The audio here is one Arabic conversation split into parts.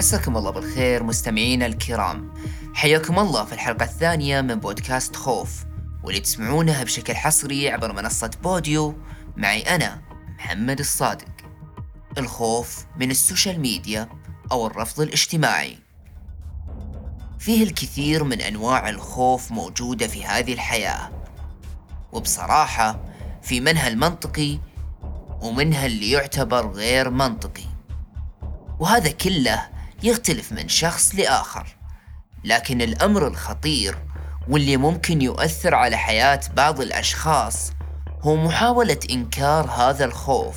مساكم الله بالخير مستمعينا الكرام. حياكم الله في الحلقة الثانية من بودكاست خوف. واللي تسمعونها بشكل حصري عبر منصة بوديو معي أنا محمد الصادق. الخوف من ال social media أو الرفض الاجتماعي. فيه الكثير من أنواع الخوف موجودة في هذه الحياة. وبصراحة في منها المنطقي ومنها اللي يعتبر غير منطقي. وهذا كله يختلف من شخص لآخر. لكن الأمر الخطير واللي ممكن يؤثر على حياة بعض الأشخاص هو محاولة إنكار هذا الخوف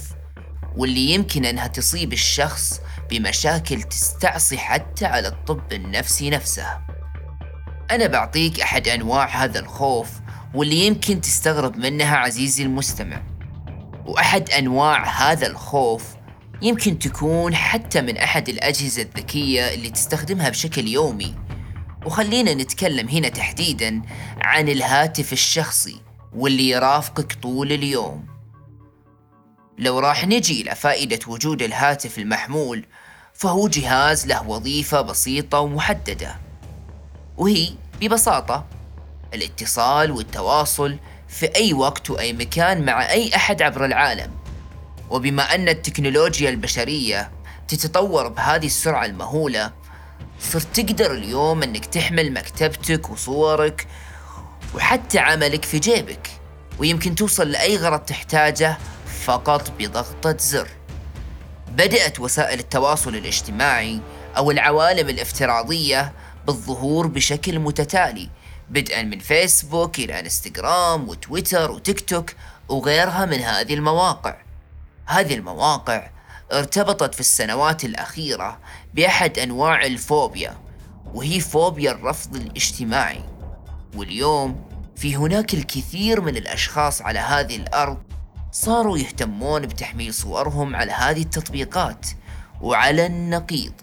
واللي يمكن أنها تصيب الشخص بمشاكل تستعصي حتى على الطب النفسي نفسه. أنا بعطيك أحد أنواع هذا الخوف واللي يمكن تستغرب منها عزيزي المستمع. وأحد أنواع هذا الخوف يمكن تكون حتى من أحد الأجهزة الذكية اللي تستخدمها بشكل يومي. وخلينا نتكلم هنا تحديدا عن الهاتف الشخصي واللي يرافقك طول اليوم. لو راح نجي إلى فائدة وجود الهاتف المحمول فهو جهاز له وظيفة بسيطة ومحددة. وهي ببساطة الاتصال والتواصل في أي وقت وأي مكان مع أي أحد عبر العالم. وبما أن التكنولوجيا البشرية تتطور بهذه السرعة المهولة صرت تقدر اليوم أنك تحمل مكتبتك وصورك وحتى عملك في جيبك ويمكن توصل لأي غرض تحتاجه فقط بضغطة زر. بدأت وسائل التواصل الاجتماعي أو العوالم الافتراضية بالظهور بشكل متتالي بدءا من فيسبوك إلى إنستغرام وتويتر وتيك توك وغيرها من هذه المواقع. هذه المواقع ارتبطت في السنوات الأخيرة بأحد أنواع الفوبيا وهي فوبيا الرفض الاجتماعي. واليوم في هناك الكثير من الأشخاص على هذه الأرض صاروا يهتمون بتحميل صورهم على هذه التطبيقات وعلى النقيض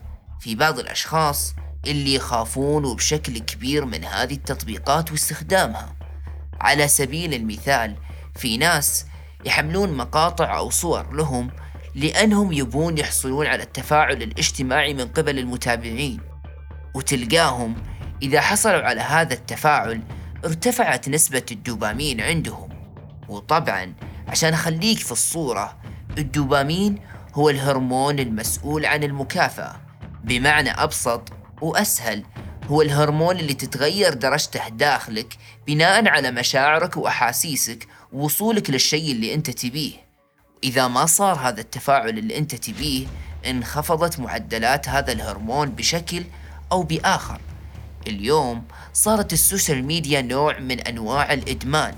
في بعض الأشخاص اللي يخافون بشكل كبير من هذه التطبيقات واستخدامها. على سبيل المثال في ناس يحملون مقاطع أو صور لهم لأنهم يبون يحصلون على التفاعل الاجتماعي من قبل المتابعين. وتلقاهم إذا حصلوا على هذا التفاعل ارتفعت نسبة الدوبامين عندهم. وطبعا عشان أخليك في الصورة الدوبامين هو الهرمون المسؤول عن المكافأة. بمعنى أبسط وأسهل هو الهرمون اللي تتغير درجته داخلك بناء على مشاعرك وأحاسيسك ووصولك للشيء اللي أنت تبيه. إذا ما صار هذا التفاعل اللي أنت تبيه انخفضت معدلات هذا الهرمون بشكل أو بآخر. اليوم صارت ال social media نوع من أنواع الإدمان.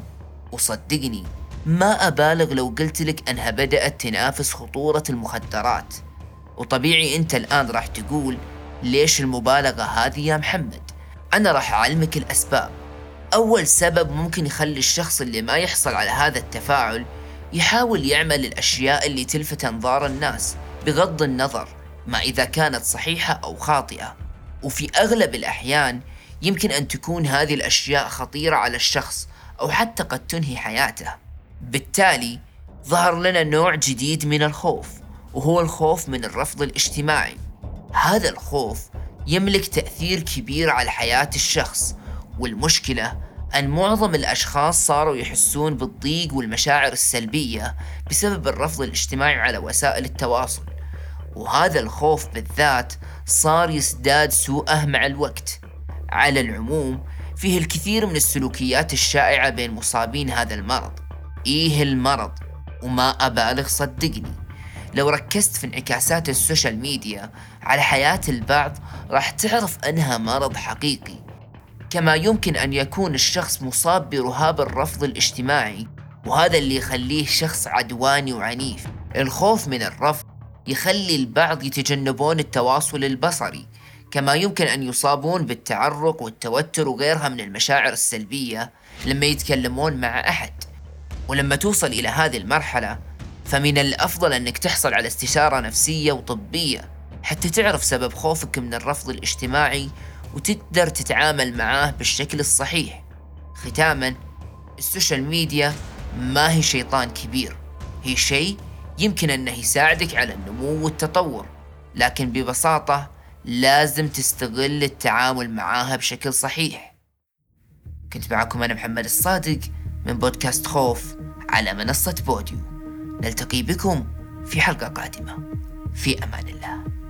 وصدقني ما أبالغ لو قلت لك أنها بدأت تنافس خطورة المخدرات. وطبيعي أنت الآن راح تقول ليش المبالغة هذه يا محمد؟ أنا راح أعلمك الأسباب. أول سبب ممكن يخلي الشخص اللي ما يحصل على هذا التفاعل يحاول يعمل الأشياء اللي تلفت أنظار الناس بغض النظر ما إذا كانت صحيحة أو خاطئة. وفي أغلب الأحيان يمكن أن تكون هذه الأشياء خطيرة على الشخص أو حتى قد تنهي حياته. بالتالي ظهر لنا نوع جديد من الخوف وهو الخوف من الرفض الاجتماعي. هذا الخوف يملك تأثير كبير على حياة الشخص والمشكلة أن معظم الأشخاص صاروا يحسون بالضيق والمشاعر السلبية بسبب الرفض الاجتماعي على وسائل التواصل. وهذا الخوف بالذات صار يزداد سوءه مع الوقت. على العموم فيه الكثير من السلوكيات الشائعة بين مصابين هذا المرض. إيه المرض؟ وما أبالغ صدقني. لو ركزت في انعكاسات السوشيال ميديا على حياة البعض راح تعرف أنها مرض حقيقي. كما يمكن أن يكون الشخص مصاب برهاب الرفض الاجتماعي وهذا اللي يخليه شخص عدواني وعنيف. الخوف من الرفض يخلي البعض يتجنبون التواصل البصري كما يمكن أن يصابون بالتعرق والتوتر وغيرها من المشاعر السلبية لما يتكلمون مع أحد. ولما توصل إلى هذه المرحلة فمن الأفضل أنك تحصل على استشارة نفسية وطبية حتى تعرف سبب خوفك من الرفض الاجتماعي وتقدر تتعامل معاه بالشكل الصحيح. ختاما ال social media ما هي شيطان كبير. هي شيء يمكن أنه يساعدك على النمو والتطور لكن ببساطة لازم تستغل التعامل معاها بشكل صحيح. كنت معكم أنا محمد الصادق من بودكاست خوف على منصة بوديو. نلتقي بكم في حلقة قادمة. في أمان الله.